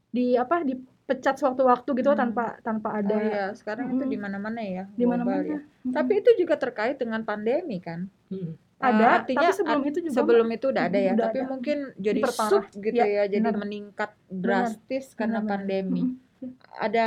Speaker 2: di apa dipecat sewaktu-waktu gitu
Speaker 1: Hmm.
Speaker 2: tanpa tanpa
Speaker 1: Oh
Speaker 2: ada
Speaker 1: iya, sekarang itu
Speaker 2: Mm-mm.
Speaker 1: di mana-mana ya.
Speaker 2: di mana-mana.
Speaker 1: ya.
Speaker 2: Mm.
Speaker 1: Tapi itu juga terkait dengan pandemi kan?
Speaker 3: Mm.
Speaker 2: ada,
Speaker 1: artinya
Speaker 2: tapi sebelum
Speaker 1: ad-
Speaker 2: itu juga
Speaker 1: Sebelum itu udah ada ya,
Speaker 2: Udah
Speaker 1: tapi
Speaker 2: ada.
Speaker 1: mungkin jadi sub gitu
Speaker 2: Ya,
Speaker 1: ya, jadi
Speaker 2: benar.
Speaker 1: meningkat drastis karena
Speaker 2: Benar-benar.
Speaker 1: pandemi.
Speaker 2: Mm-mm.
Speaker 1: Ada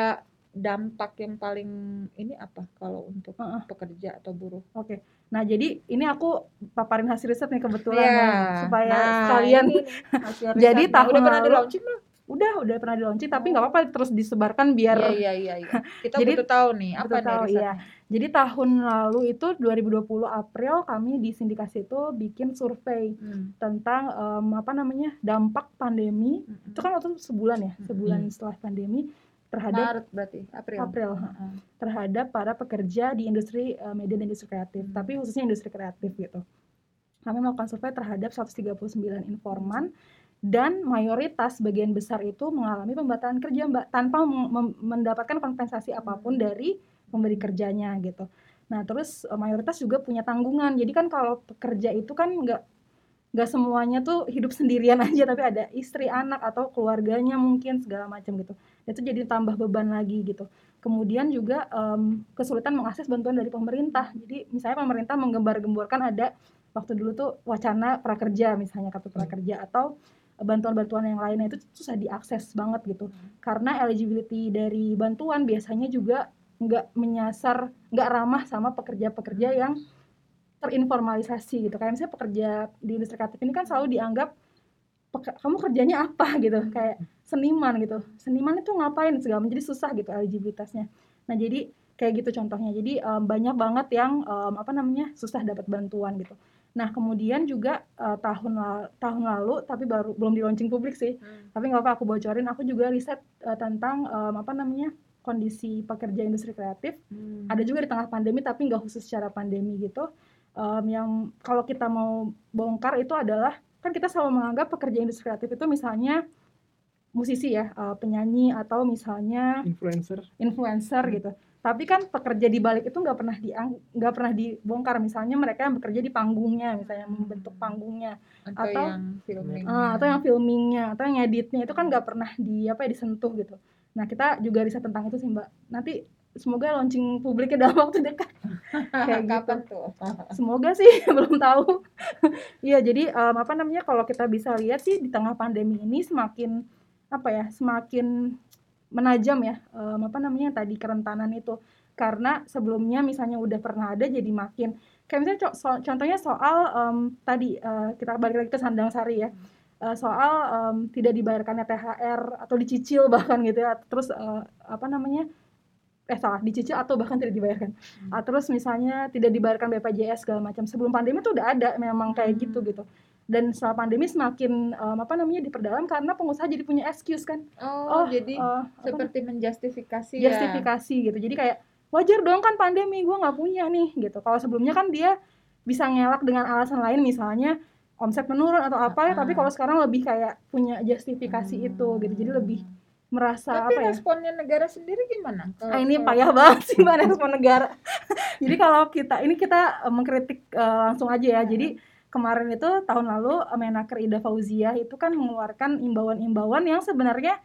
Speaker 1: dampak yang paling ini apa kalau untuk
Speaker 2: Heeh.
Speaker 1: pekerja atau buruh?
Speaker 2: Oke. Nah, jadi ini aku paparin hasil riset nih kebetulan
Speaker 1: Iya.
Speaker 2: ya, supaya
Speaker 1: Nah,
Speaker 2: sekalian
Speaker 1: hasil
Speaker 2: Jadi tahun
Speaker 1: udah pernah di launching belum?
Speaker 2: udah udah pernah di launching tapi nggak apa-apa terus disebarkan biar
Speaker 1: Iya iya iya. iya. Kita
Speaker 2: Jadi,
Speaker 1: butuh tahu nih apa nih
Speaker 2: tahu,
Speaker 1: risetnya.
Speaker 2: iya. Jadi tahun lalu itu 2020 April kami di sindikasi itu bikin survei
Speaker 1: Hmm.
Speaker 2: tentang em, apa namanya dampak pandemi.
Speaker 1: Mm-mm.
Speaker 2: Itu kan waktu sebulan ya, sebulan
Speaker 3: Hmm.
Speaker 2: setelah pandemi terhadap
Speaker 1: Maret berarti April.
Speaker 2: April
Speaker 1: Heeh.
Speaker 2: terhadap para pekerja di industri eh, media dan industri kreatif,
Speaker 1: Hmm.
Speaker 2: tapi khususnya industri kreatif gitu. Kami melakukan survei terhadap 139 informan dan mayoritas bagian besar itu mengalami pembatalan kerja Mbak tanpa mendapatkan kompensasi apa pun
Speaker 1: Hmm.
Speaker 2: dari pemberi kerjanya gitu. Nah terus uh, mayoritas juga punya tanggungan. Jadi kan kalau pekerja itu kan nggak nggak semuanya tuh hidup sendirian aja tapi ada istri anak atau keluarganya mungkin segala macam gitu itu jadi tambah beban lagi gitu. Kemudian juga um, kesulitan mengakses bantuan dari pemerintah. Jadi misalnya pemerintah menggembar-gemborkan ada waktu dulu tuh wacana prakerja misalnya kartu prakerja atau bantuan-bantuan yang lainnya itu susah diakses banget gitu. Karena eligibility dari bantuan biasanya juga nggak menyasar nggak ramah sama pekerja-pekerja yang terinformalisasi gitu. Kayak misalnya pekerja di industri kreatif ini kan selalu dianggap kamu kerjanya apa? gitu. Kayak seniman gitu. Seniman itu ngapain segala jadi susah gitu eligibilitasnya. Nah jadi kayak gitu contohnya. Jadi um, banyak banget yang um, apa namanya susah dapat bantuan gitu. Nah kemudian juga uh, tahun la tahun lalu tapi baru belum di launching publik sih. Hmm. tapi nggak apa aku bocorin. Aku juga riset uh, tentang um, apa namanya kondisi pekerja industri kreatif. Hmm. ada juga di tengah pandemi tapi nggak khusus secara pandemi gitu. Um, yang kalau kita mau bongkar itu adalah kan kita selalu menganggap pekerja industri kreatif itu misalnya musisi ya uh, penyanyi atau misalnya
Speaker 3: influencer.
Speaker 2: influencer hmm. gitu. Tapi kan pekerja di balik itu nggak pernah di nggak pernah dibongkar. Misalnya mereka yang bekerja di panggungnya misalnya membentuk panggungnya
Speaker 1: atau, atau yang filming.
Speaker 2: Uh, atau yang filmingnya atau yang editnya itu kan nggak pernah di apa ya disentuh gitu. Nah kita juga riset tentang itu sih mbak. Nanti semoga launching publiknya dalam waktu dekat.
Speaker 1: Kayak gitu. kapan tuh?
Speaker 2: Semoga sih belum tahu. Iya jadi um, apa namanya kalau kita bisa lihat sih di tengah pandemi ini semakin apa ya semakin menajam ya um, apa namanya tadi kerentanan itu. Karena sebelumnya misalnya udah pernah ada jadi makin kayak misalnya co so, contohnya soal um, tadi uh, kita balik lagi ke sandang sari ya. Uh, soal um, tidak dibayarkannya THR atau dicicil bahkan gitu ya terus uh, apa namanya eh salah dicicil atau bahkan tidak dibayarkan. Hmm. uh, terus misalnya tidak dibayarkan BPJS segala macam. Sebelum pandemi itu udah ada memang kayak gitu hmm. gitu dan setelah pandemi semakin um, apa namanya diperdalam karena pengusaha jadi punya excuse kan
Speaker 1: oh, oh jadi uh, seperti apa, menjustifikasi
Speaker 2: ya justifikasi gitu jadi kayak wajar dong kan pandemi gue nggak punya nih gitu kalau sebelumnya kan dia bisa ngelak dengan alasan lain misalnya omset menurun atau apa ya uh. tapi kalau sekarang lebih kayak punya justifikasi hmm. itu gitu jadi lebih merasa
Speaker 1: Tapi
Speaker 2: apa
Speaker 1: ya? responnya negara sendiri gimana?
Speaker 2: Kalau, ah, ini kalau... payah banget sih mbak respon negara. Jadi kalau kita ini kita uh, mengkritik uh, langsung aja ya. Jadi kemarin itu tahun lalu Menaker Ida Fauzia itu kan mengeluarkan imbauan-imbauan yang sebenarnya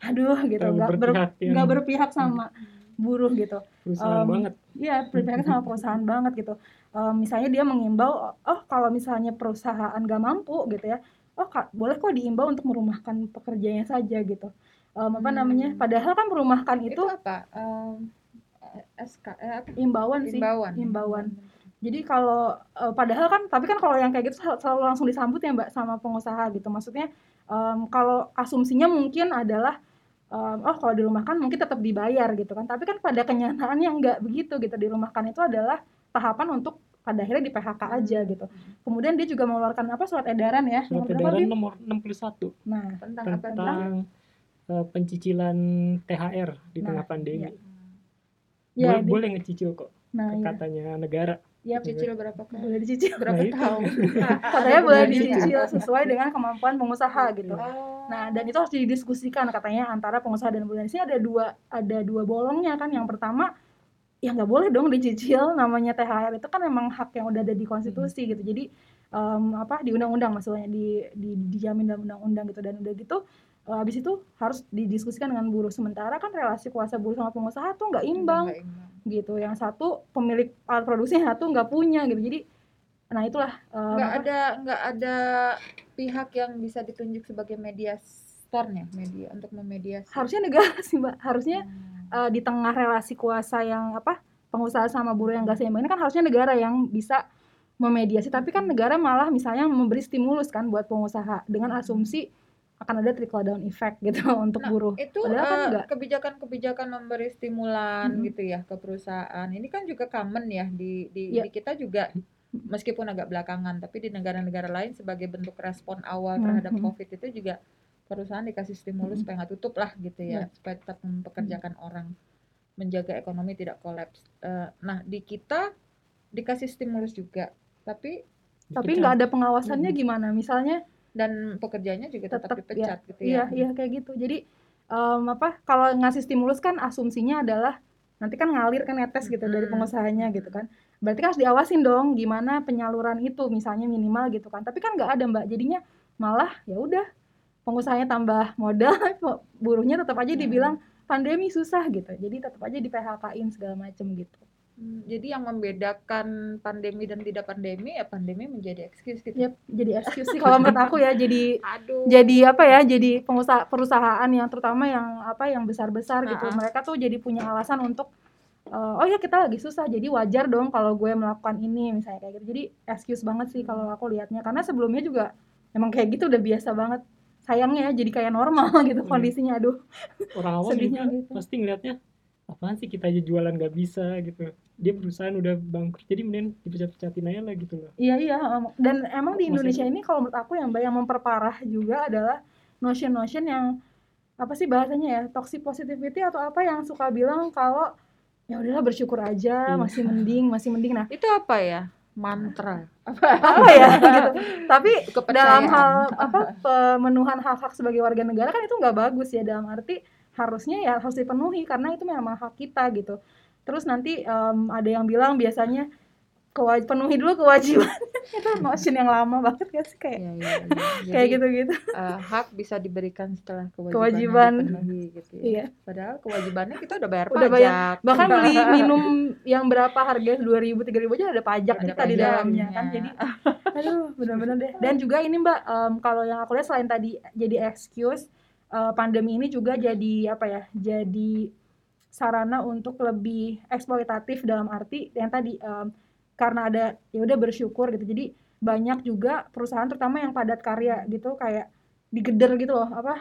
Speaker 2: aduh gitu nggak ber, yang... berpihak sama buruh gitu.
Speaker 3: Perusahaan um, banget.
Speaker 2: Iya, berpihak sama perusahaan banget gitu. Um, misalnya dia mengimbau, oh kalau misalnya perusahaan gak mampu gitu ya, oh kak, boleh kok diimbau untuk merumahkan pekerjanya saja gitu um, apa hmm. namanya padahal kan merumahkan itu,
Speaker 1: itu apa um, SK eh, apa?
Speaker 2: imbauan sih
Speaker 1: imbauan
Speaker 2: imbauan jadi kalau uh, padahal kan tapi kan kalau yang kayak gitu selalu langsung disambut ya mbak sama pengusaha gitu maksudnya um, kalau asumsinya mungkin adalah um, oh kalau dirumahkan mungkin tetap dibayar gitu kan tapi kan pada kenyataannya enggak begitu gitu dirumahkan itu adalah tahapan untuk pada akhirnya di PHK aja gitu. Kemudian dia juga mengeluarkan apa surat edaran ya?
Speaker 3: Surat edaran nomor 61.
Speaker 2: Nah,
Speaker 1: tentang,
Speaker 3: tentang
Speaker 1: apa?
Speaker 3: Tentang uh, pencicilan THR di nah, tengah pandemi.
Speaker 2: Ya.
Speaker 3: ya boleh, boleh ngecicil kok.
Speaker 2: Nah,
Speaker 3: katanya negara.
Speaker 1: Ya, cicil berapa kali?
Speaker 2: Boleh dicicil
Speaker 1: berapa nah, tahun?
Speaker 2: katanya boleh dicicil sesuai dengan kemampuan pengusaha gitu. Oh. Nah, dan itu harus didiskusikan katanya antara pengusaha dan. Di sini ada dua ada dua bolongnya kan. Yang pertama ya nggak boleh dong dicicil namanya THR itu kan memang hak yang udah ada di konstitusi hmm. gitu. Jadi um, apa di undang-undang maksudnya di, di dijamin dalam undang-undang gitu dan udah gitu habis itu harus didiskusikan dengan buruh. Sementara kan relasi kuasa buruh sama pengusaha tuh nggak imbang, imbang. gitu. Yang satu pemilik alat produksi yang satu nggak punya gitu. Jadi nah itulah
Speaker 1: uh, nggak ada nggak ada pihak yang bisa ditunjuk sebagai mediatornya media untuk memediasi.
Speaker 2: Harusnya negara sih mbak. Harusnya hmm. uh, di tengah relasi kuasa yang apa pengusaha sama buruh yang gak seimbang ini kan harusnya negara yang bisa memediasi. Tapi kan negara malah misalnya memberi stimulus kan buat pengusaha dengan asumsi akan ada trickle down effect gitu untuk nah, buruh.
Speaker 1: Itu kan uh, kebijakan-kebijakan memberi stimulan hmm. gitu ya ke perusahaan. Ini kan juga common ya di di, yeah. di kita juga meskipun agak belakangan, tapi di negara-negara lain sebagai bentuk respon awal terhadap hmm. COVID itu juga perusahaan dikasih stimulus hmm. supaya nggak tutup lah gitu ya, yeah. supaya tetap mempekerjakan hmm. orang, menjaga ekonomi tidak kolaps. Uh, nah di kita dikasih stimulus juga, tapi
Speaker 2: tapi nggak ada pengawasannya hmm. gimana? Misalnya
Speaker 1: dan pekerjanya juga tetap, tetap dipecat
Speaker 2: ya,
Speaker 1: gitu
Speaker 2: ya. Iya, iya kayak gitu. Jadi um, apa kalau ngasih stimulus kan asumsinya adalah nanti kan ngalir kan netes gitu dari
Speaker 1: Mm-mm.
Speaker 2: pengusahanya gitu kan berarti kan harus diawasin dong gimana penyaluran itu misalnya minimal gitu kan tapi kan nggak ada mbak jadinya malah ya udah pengusahanya tambah modal buruhnya tetap aja
Speaker 1: Hmm.
Speaker 2: dibilang pandemi susah gitu jadi tetap aja di PHK-in segala macem gitu
Speaker 1: Hmm, Jadi yang membedakan pandemi dan tidak pandemi ya pandemi menjadi excuse gitu.
Speaker 2: ya jadi excuse sih kalau menurut aku ya jadi
Speaker 1: Aduh.
Speaker 2: jadi apa ya jadi pengusaha perusahaan yang terutama yang apa yang besar besar gitu mereka tuh jadi punya alasan untuk eh, oh ya kita lagi susah jadi wajar dong kalau gue melakukan ini misalnya kayak gitu jadi excuse banget sih kalau aku lihatnya karena sebelumnya juga emang kayak gitu udah biasa banget sayangnya ya jadi kayak normal gitu
Speaker 3: Hmm.
Speaker 2: kondisinya aduh
Speaker 3: orang awam juga
Speaker 2: gitu.
Speaker 3: pasti ngelihatnya apaan sih kita aja jualan nggak bisa gitu. Dia perusahaan udah bangkrut jadi mending dipecat-pecatin aja lah gitu loh.
Speaker 2: Iya iya dan emang di
Speaker 3: Maksudnya-
Speaker 2: Indonesia ini kalau menurut aku yang yang memperparah juga adalah notion-notion yang apa sih bahasanya ya toxic positivity atau apa yang suka bilang kalau ya udahlah bersyukur aja
Speaker 3: Iya.
Speaker 2: masih mending masih mending. Nah
Speaker 1: Itu apa ya? Mantra.
Speaker 2: apa ya? Gitu. Tapi dalam hal apa pemenuhan hak-hak sebagai warga negara kan itu nggak bagus ya dalam arti harusnya ya harus dipenuhi karena itu memang hak kita gitu terus nanti em, ada yang bilang biasanya kewaj penuhi dulu kewajiban itu notion yang lama banget gak sih kayak
Speaker 1: Iya, iya, iya. Jadi,
Speaker 2: kayak gitu-gitu
Speaker 1: eh, hak bisa diberikan setelah kewajiban,
Speaker 2: Kewajiban.
Speaker 1: dipenuhi gitu ya.
Speaker 2: iya
Speaker 1: Padahal kewajibannya kita udah bayar
Speaker 2: Udah
Speaker 1: pajak.
Speaker 2: bayar. bahkan beli minum yang berapa harganya dua ribu tiga ribu aja ada pajak
Speaker 1: Ada
Speaker 2: kita di
Speaker 1: pajaknya.
Speaker 2: dalamnya kan jadi aduh benar-benar deh dan juga ini mbak em, kalau yang aku lihat selain tadi jadi excuse eh, pandemi ini juga jadi apa ya jadi sarana untuk lebih eksploitatif dalam arti yang tadi em, karena ada ya udah bersyukur gitu. Jadi banyak juga perusahaan terutama yang padat karya gitu kayak digeder gitu loh apa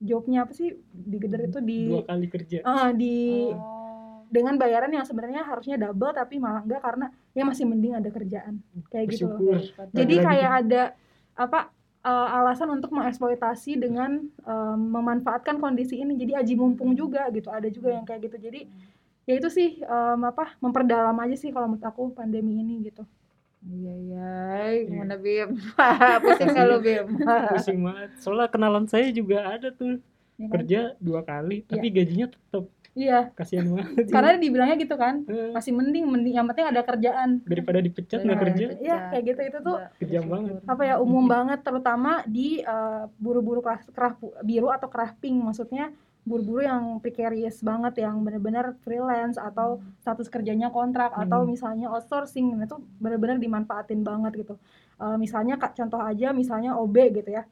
Speaker 2: jobnya apa sih? Digeder itu di
Speaker 3: dua kali kerja.
Speaker 2: Ah, di
Speaker 1: Oh.
Speaker 2: dengan bayaran yang sebenarnya harusnya double tapi malah enggak karena ya masih mending ada kerjaan. Kayak gitu loh.
Speaker 3: bersyukur.
Speaker 2: Jadi kayak ada apa eh, alasan untuk mengeksploitasi dengan em, memanfaatkan kondisi ini. Jadi aji mumpung juga gitu. Ada juga yang kayak gitu. Jadi ya itu sih em, apa memperdalam aja sih kalau menurut aku pandemi ini gitu.
Speaker 1: Iya iya,
Speaker 3: Iya.
Speaker 1: gimana Bim? Pusing nggak lu Bim?
Speaker 3: pusing banget soalnya kenalan saya juga ada tuh
Speaker 2: Ya kan?
Speaker 3: kerja dua kali tapi gajinya tetap
Speaker 2: Iya,
Speaker 3: kasihan banget
Speaker 2: karena dibilangnya gitu kan.
Speaker 3: Eh,
Speaker 2: Masih mending mending yang penting ada kerjaan.
Speaker 3: daripada dipecat nggak
Speaker 1: Nah,
Speaker 3: kerja
Speaker 2: Iya, kayak gitu itu tuh
Speaker 3: kejam banget.
Speaker 2: apa ya umum banget terutama di eh, buru-buru kerah, kerah biru atau kerah pink maksudnya buru-buru yang precarious banget yang benar-benar freelance atau status kerjanya kontrak atau
Speaker 3: Hmm.
Speaker 2: misalnya outsourcing itu benar-benar dimanfaatin banget gitu Eh, misalnya kak contoh aja misalnya OB gitu ya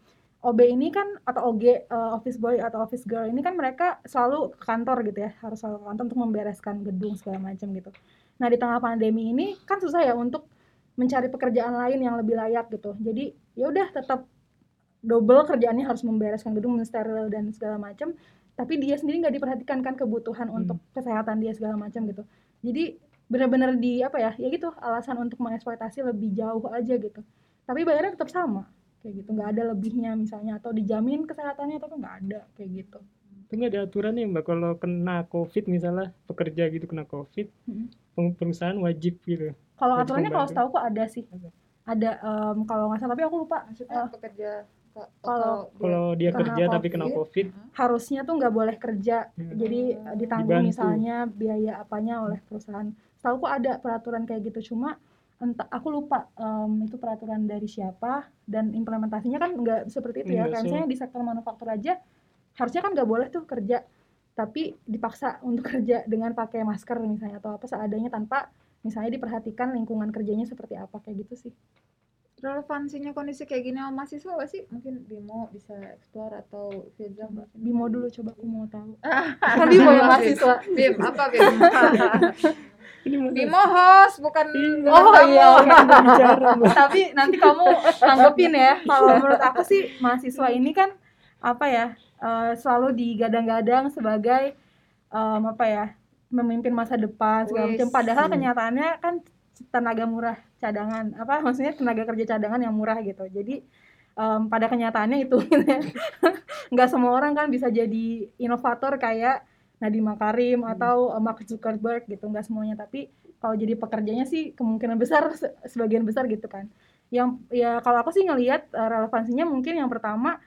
Speaker 2: OB ini kan atau OG eh, office boy atau office girl ini kan mereka selalu ke kantor gitu ya harus selalu ke kantor untuk membereskan gedung segala macam gitu. Nah di tengah pandemi ini kan susah ya untuk mencari pekerjaan lain yang lebih layak gitu. Jadi ya udah tetap double kerjaannya harus membereskan gedung mensteril dan segala macam tapi dia sendiri nggak diperhatikan kan kebutuhan
Speaker 3: Hmm.
Speaker 2: untuk kesehatan dia segala macam gitu. Jadi benar-benar di apa ya ya gitu alasan untuk mengeksploitasi lebih jauh aja gitu. Tapi bayarnya tetap sama kayak gitu. Nggak ada lebihnya misalnya atau dijamin kesehatannya atau nggak ada kayak gitu.
Speaker 3: Tapi nggak ada aturannya mbak kalau kena covid misalnya pekerja gitu kena covid peng- perusahaan wajib gitu.
Speaker 2: Kalau aturannya kalau setahu kok ada sih.
Speaker 3: Ada.
Speaker 2: ada em, kalau nggak salah tapi aku lupa.
Speaker 1: Maksudnya
Speaker 2: Eh,
Speaker 1: pekerja ke-
Speaker 2: kalau-
Speaker 1: dia-
Speaker 3: kalau dia
Speaker 2: Kena
Speaker 3: kerja tapi kena
Speaker 1: Covid.
Speaker 3: covid.
Speaker 2: harusnya tuh nggak boleh kerja.
Speaker 3: Ya,
Speaker 2: jadi eh, ditanggung
Speaker 3: Dibantu.
Speaker 2: misalnya biaya apanya oleh perusahaan. Setahu kok ada peraturan kayak gitu. Cuma entah aku lupa em, itu peraturan dari siapa dan implementasinya kan nggak seperti itu ya. Kayak misalnya di sektor manufaktur aja harusnya kan nggak boleh tuh kerja tapi dipaksa untuk kerja dengan pakai masker misalnya atau apa seadanya tanpa misalnya diperhatikan lingkungan kerjanya seperti apa kayak gitu sih
Speaker 1: relevansinya kondisi kayak gini sama mahasiswa gak sih? Mungkin Bimo bisa explore atau Firza.
Speaker 2: Bimo dulu coba aku mau tahu
Speaker 1: Ah,
Speaker 2: kan Bimo yang mahasiswa
Speaker 1: Bim, apa Bim? Bimo host, bukan
Speaker 3: Iya.
Speaker 2: Oh
Speaker 1: bukan
Speaker 2: iya, oke.
Speaker 3: bicara mbak
Speaker 2: tapi nanti kamu tanggepin ya kalau menurut aku sih mahasiswa ini kan apa ya eh, selalu digadang-gadang sebagai em, apa ya memimpin masa depan segala macam padahal kenyataannya kan tenaga murah cadangan apa maksudnya tenaga kerja cadangan yang murah gitu. Jadi em, pada kenyataannya itu nggak semua orang kan bisa jadi inovator kayak Nadiem Makarim atau eh, Mark Zuckerberg gitu nggak semuanya. Tapi kalau jadi pekerjanya sih kemungkinan besar se- sebagian besar gitu kan. Yang ya kalau aku sih ngelihat eh, relevansinya mungkin yang pertama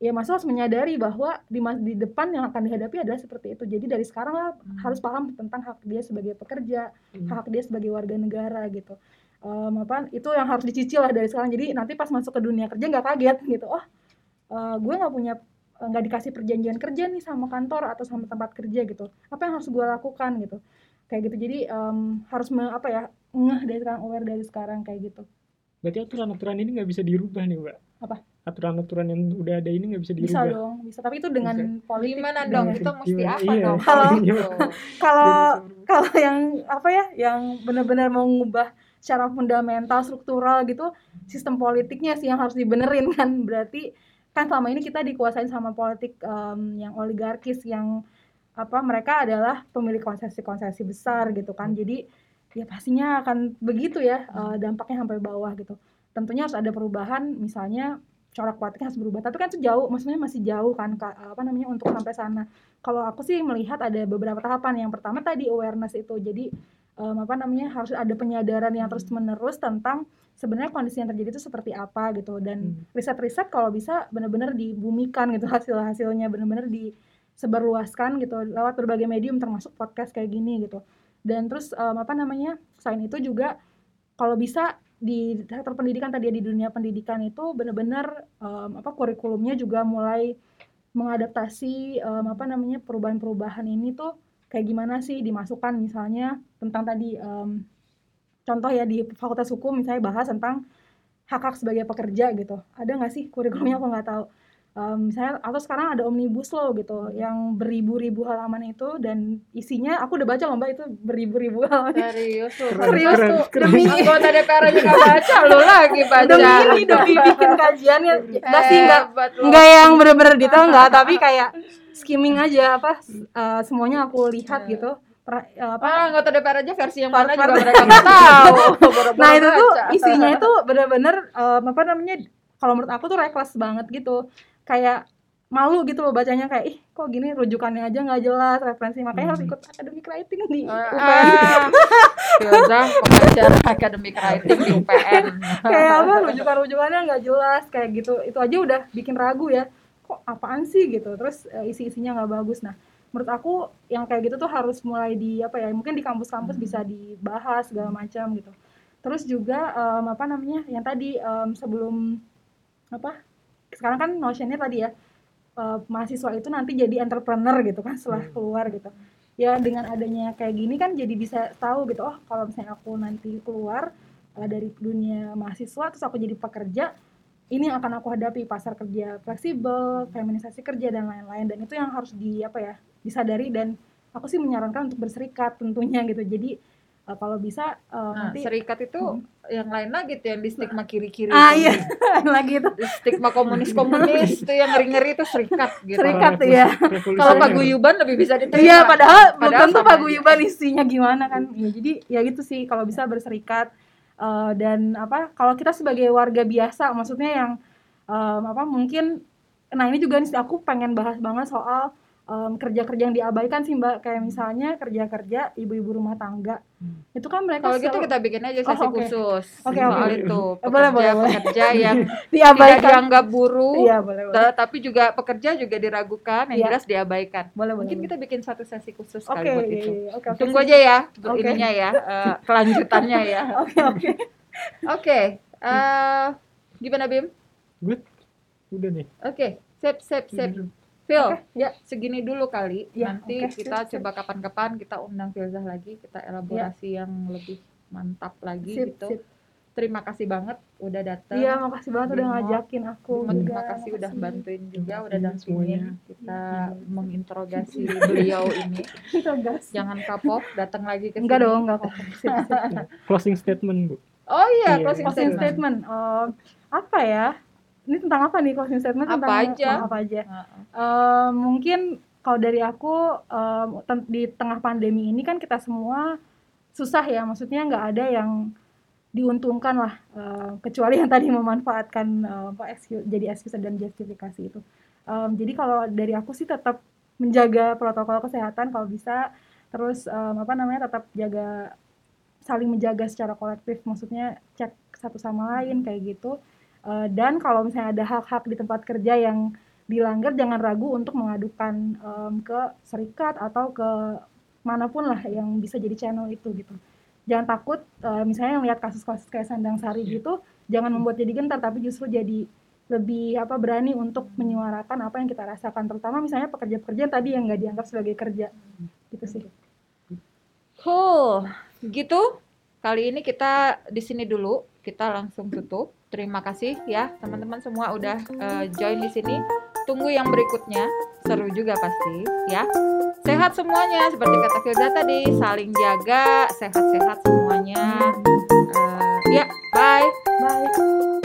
Speaker 2: ya mahasiswa harus menyadari bahwa di mas- di depan yang akan dihadapi adalah seperti itu. Jadi dari sekarang lah
Speaker 1: Hmm.
Speaker 2: harus paham tentang hak dia sebagai pekerja
Speaker 3: Hmm.
Speaker 2: hak dia sebagai warga negara gitu Em, apa itu yang harus dicicil lah dari sekarang jadi nanti pas masuk ke dunia kerja nggak kaget gitu oh eh, gue nggak punya eh, nggak dikasih perjanjian kerja nih sama kantor atau sama tempat kerja gitu apa yang harus gue lakukan gitu kayak gitu jadi em, harus me- apa ya ngeh dari sekarang aware dari sekarang kayak gitu
Speaker 3: Berarti aturan-aturan ini nggak bisa dirubah nih, Mbak?
Speaker 2: Apa?
Speaker 3: Aturan-aturan yang udah ada ini nggak bisa
Speaker 2: bisa
Speaker 3: dirubah.
Speaker 2: dong bisa tapi itu dengan politik
Speaker 1: Gimana
Speaker 2: dengan-
Speaker 1: dong?
Speaker 3: Gimana?
Speaker 1: Kita mesti
Speaker 3: Gimana?
Speaker 1: apa
Speaker 3: Iya.
Speaker 1: dong?
Speaker 2: Kalau- kalau kalau yang apa ya yang benar-benar mau mengubah secara fundamental struktural gitu sistem politiknya sih yang harus dibenerin kan. Berarti kan selama ini kita dikuasain sama politik em, yang oligarkis yang apa mereka adalah pemilik konsesi-konsesi besar gitu kan. Jadi ya pastinya akan begitu ya eh, dampaknya sampai bawah gitu. Tentunya harus ada perubahan misalnya corak politiknya harus berubah. Tapi kan itu jauh maksudnya masih jauh kan apa namanya untuk sampai sana. Kalau aku sih melihat ada beberapa tahapan. Yang pertama tadi awareness itu. Jadi em, apa namanya harus ada penyadaran yang terus menerus tentang sebenarnya kondisi yang terjadi itu seperti apa gitu dan
Speaker 3: Hmm.
Speaker 2: riset-riset kalau bisa benar-benar dibumikan gitu hasil-hasilnya benar-benar disebarluaskan gitu lewat berbagai medium termasuk podcast kayak gini gitu dan terus em, apa namanya selain itu juga kalau bisa di sektor pendidikan tadi ya, di dunia pendidikan itu benar-benar em, apa kurikulumnya juga mulai mengadaptasi em, apa namanya perubahan-perubahan ini tuh kayak gimana sih dimasukkan? Misalnya tentang tadi em, contoh ya di Fakultas Hukum misalnya bahas tentang hak hak sebagai pekerja gitu. Ada nggak sih kurikulumnya? Aku nggak tahu Em, misalnya atau sekarang ada omnibus law gitu yang beribu-ribu halaman itu dan isinya aku udah baca loh mbak itu beribu-ribu halaman
Speaker 1: Serius.
Speaker 3: Keren,
Speaker 2: serius
Speaker 3: keren,
Speaker 2: tuh
Speaker 3: keren.
Speaker 2: demi
Speaker 1: Anggota DPR aja nggak baca, lu lagi baca.
Speaker 2: demi ini demi bikin kajiannya nggak sih nggak nggak yang bener-bener detail nggak tapi kayak skimming aja apa eh, semuanya aku lihat gitu Per- eh, apa
Speaker 1: Ah, anggota DPR aja versi yang
Speaker 2: Part-
Speaker 1: mana
Speaker 2: part-
Speaker 1: juga mereka nggak tahu.
Speaker 2: Nah itu tuh isinya itu bener-bener em, apa namanya kalau menurut aku tuh reckless banget gitu kayak malu gitu loh bacanya kayak ih kok gini rujukannya aja nggak jelas referensi. Makanya harus ikut academic writing di UPN
Speaker 1: Ah, Filzah pengajar academic writing di UPN.
Speaker 2: kayak apa rujukan-rujukannya nggak jelas kayak gitu. Itu aja udah bikin ragu ya. Kok apaan sih gitu? Terus eh, isi-isinya nggak bagus. Nah menurut aku yang kayak gitu tuh harus mulai di apa ya mungkin di kampus-kampus bisa dibahas segala macam gitu. Terus juga em, apa namanya yang tadi em, sebelum apa sekarang kan notionnya tadi ya eh, mahasiswa itu nanti jadi entrepreneur gitu kan setelah
Speaker 3: Hmm.
Speaker 2: keluar gitu. Ya dengan adanya kayak gini kan jadi bisa tahu gitu oh kalau misalnya aku nanti keluar uh, dari dunia mahasiswa terus aku jadi pekerja ini yang akan aku hadapi pasar kerja fleksibel feminisasi kerja dan lain-lain. Dan itu yang harus di apa ya disadari dan aku sih menyarankan untuk berserikat tentunya gitu. Jadi uh, kalau bisa uh,
Speaker 1: Nah,
Speaker 2: nanti
Speaker 1: serikat itu yang lain lagi tuh yang di stigma kiri-kiri.
Speaker 2: ah
Speaker 1: tuh.
Speaker 2: iya lagi itu
Speaker 1: Di stigma komunis-komunis tuh yang ngeri-ngeri itu serikat gitu.
Speaker 2: Serikat.
Speaker 3: Revolusi-
Speaker 2: ya.
Speaker 1: Kalau paguyuban lebih bisa diterima.
Speaker 2: Iya, padahal belum
Speaker 1: Padahal
Speaker 2: tentu
Speaker 1: sama
Speaker 2: paguyuban isinya gimana kan. Ya, jadi ya gitu sih kalau bisa berserikat eh, dan apa kalau kita sebagai warga biasa maksudnya yang em, apa mungkin nah ini juga nih aku pengen bahas banget soal kerja-kerja yang diabaikan sih Mbak kayak misalnya kerja-kerja ibu-ibu rumah tangga.
Speaker 3: Hmm.
Speaker 2: Itu kan mereka
Speaker 1: Kalau gitu kita bikin aja
Speaker 2: Oh,
Speaker 1: sesi
Speaker 2: oke.
Speaker 1: khusus
Speaker 2: Oke,
Speaker 1: soal
Speaker 3: oke.
Speaker 1: itu
Speaker 2: Eh, boleh, boleh, boleh.
Speaker 1: pekerja-pekerja yang tidak dianggap buruh,
Speaker 2: Iya, boleh, boleh.
Speaker 1: ta- tapi juga pekerja juga diragukan, yang
Speaker 2: Iya.
Speaker 1: jelas diabaikan.
Speaker 2: Boleh, boleh.
Speaker 1: Mungkin
Speaker 2: boleh.
Speaker 1: kita bikin satu sesi khusus
Speaker 2: Oke,
Speaker 1: kali buat
Speaker 2: iya,
Speaker 1: itu.
Speaker 2: iya, oke, oke.
Speaker 1: Tunggu aja ya
Speaker 2: Oke.
Speaker 1: ininya ya, eh, kelanjutannya ya.
Speaker 2: Oke, oke.
Speaker 1: Oke, eh, gimana Bim?
Speaker 3: Good. Udah nih.
Speaker 1: Oke, sip, sip, sip. Phil,
Speaker 2: Oke, ya.
Speaker 1: segini dulu kali.
Speaker 2: Ya,
Speaker 1: Nanti
Speaker 2: oke,
Speaker 1: kita
Speaker 2: sip,
Speaker 1: coba kapan-kapan kita undang Filzah lagi, kita elaborasi yang lebih mantap lagi
Speaker 2: Sip,
Speaker 1: gitu.
Speaker 2: sip.
Speaker 1: Terima kasih banget udah datang.
Speaker 2: Iya, makasih banget udah ngajakin aku juga.
Speaker 1: terima kasih udah bantuin juga, udah
Speaker 3: Iya,
Speaker 1: dampingin
Speaker 3: semuanya.
Speaker 1: kita menginterogasi beliau ini. Jangan kapok, datang lagi ke
Speaker 2: Enggak dong, enggak. Sip, sip.
Speaker 3: Closing statement, Bu.
Speaker 1: Oh iya,
Speaker 3: Iya.
Speaker 1: closing
Speaker 2: closing
Speaker 1: statement.
Speaker 2: statement. Oh, apa ya? Ini tentang apa nih closing statement?
Speaker 1: Apa
Speaker 2: tentang
Speaker 1: aja.
Speaker 2: oh, apa aja?
Speaker 1: Heeh.
Speaker 2: Eh, mungkin kalau dari aku ten- di tengah pandemi ini kan kita semua susah ya, maksudnya nggak ada yang diuntungkan lah, eh, kecuali yang tadi memanfaatkan eh, apa excuse, jadi excuse dan justifikasi itu. Em, jadi kalau dari aku sih tetap menjaga protokol kesehatan kalau bisa, terus em, apa namanya tetap jaga saling menjaga secara kolektif, maksudnya cek satu sama lain kayak gitu. Eh, dan kalau misalnya ada hak-hak di tempat kerja yang dilanggar jangan ragu untuk mengadukan em, ke serikat atau ke mana pun lah yang bisa jadi channel itu gitu jangan takut eh, misalnya lihat kasus-kasus kayak Sandang Sari gitu jangan membuat jadi gentar tapi justru jadi lebih apa berani untuk menyuarakan apa yang kita rasakan terutama misalnya pekerja-pekerja tadi yang nggak dianggap sebagai kerja gitu sih
Speaker 1: Cool. Gitu. Kali ini kita di sini dulu. Kita langsung tutup. Terima kasih ya teman-teman semua udah eh, join di sini. Tunggu yang berikutnya. Seru juga pasti ya. Sehat semuanya seperti kata Filda tadi, saling jaga, sehat-sehat semuanya. Eh, ya, bye.
Speaker 2: bye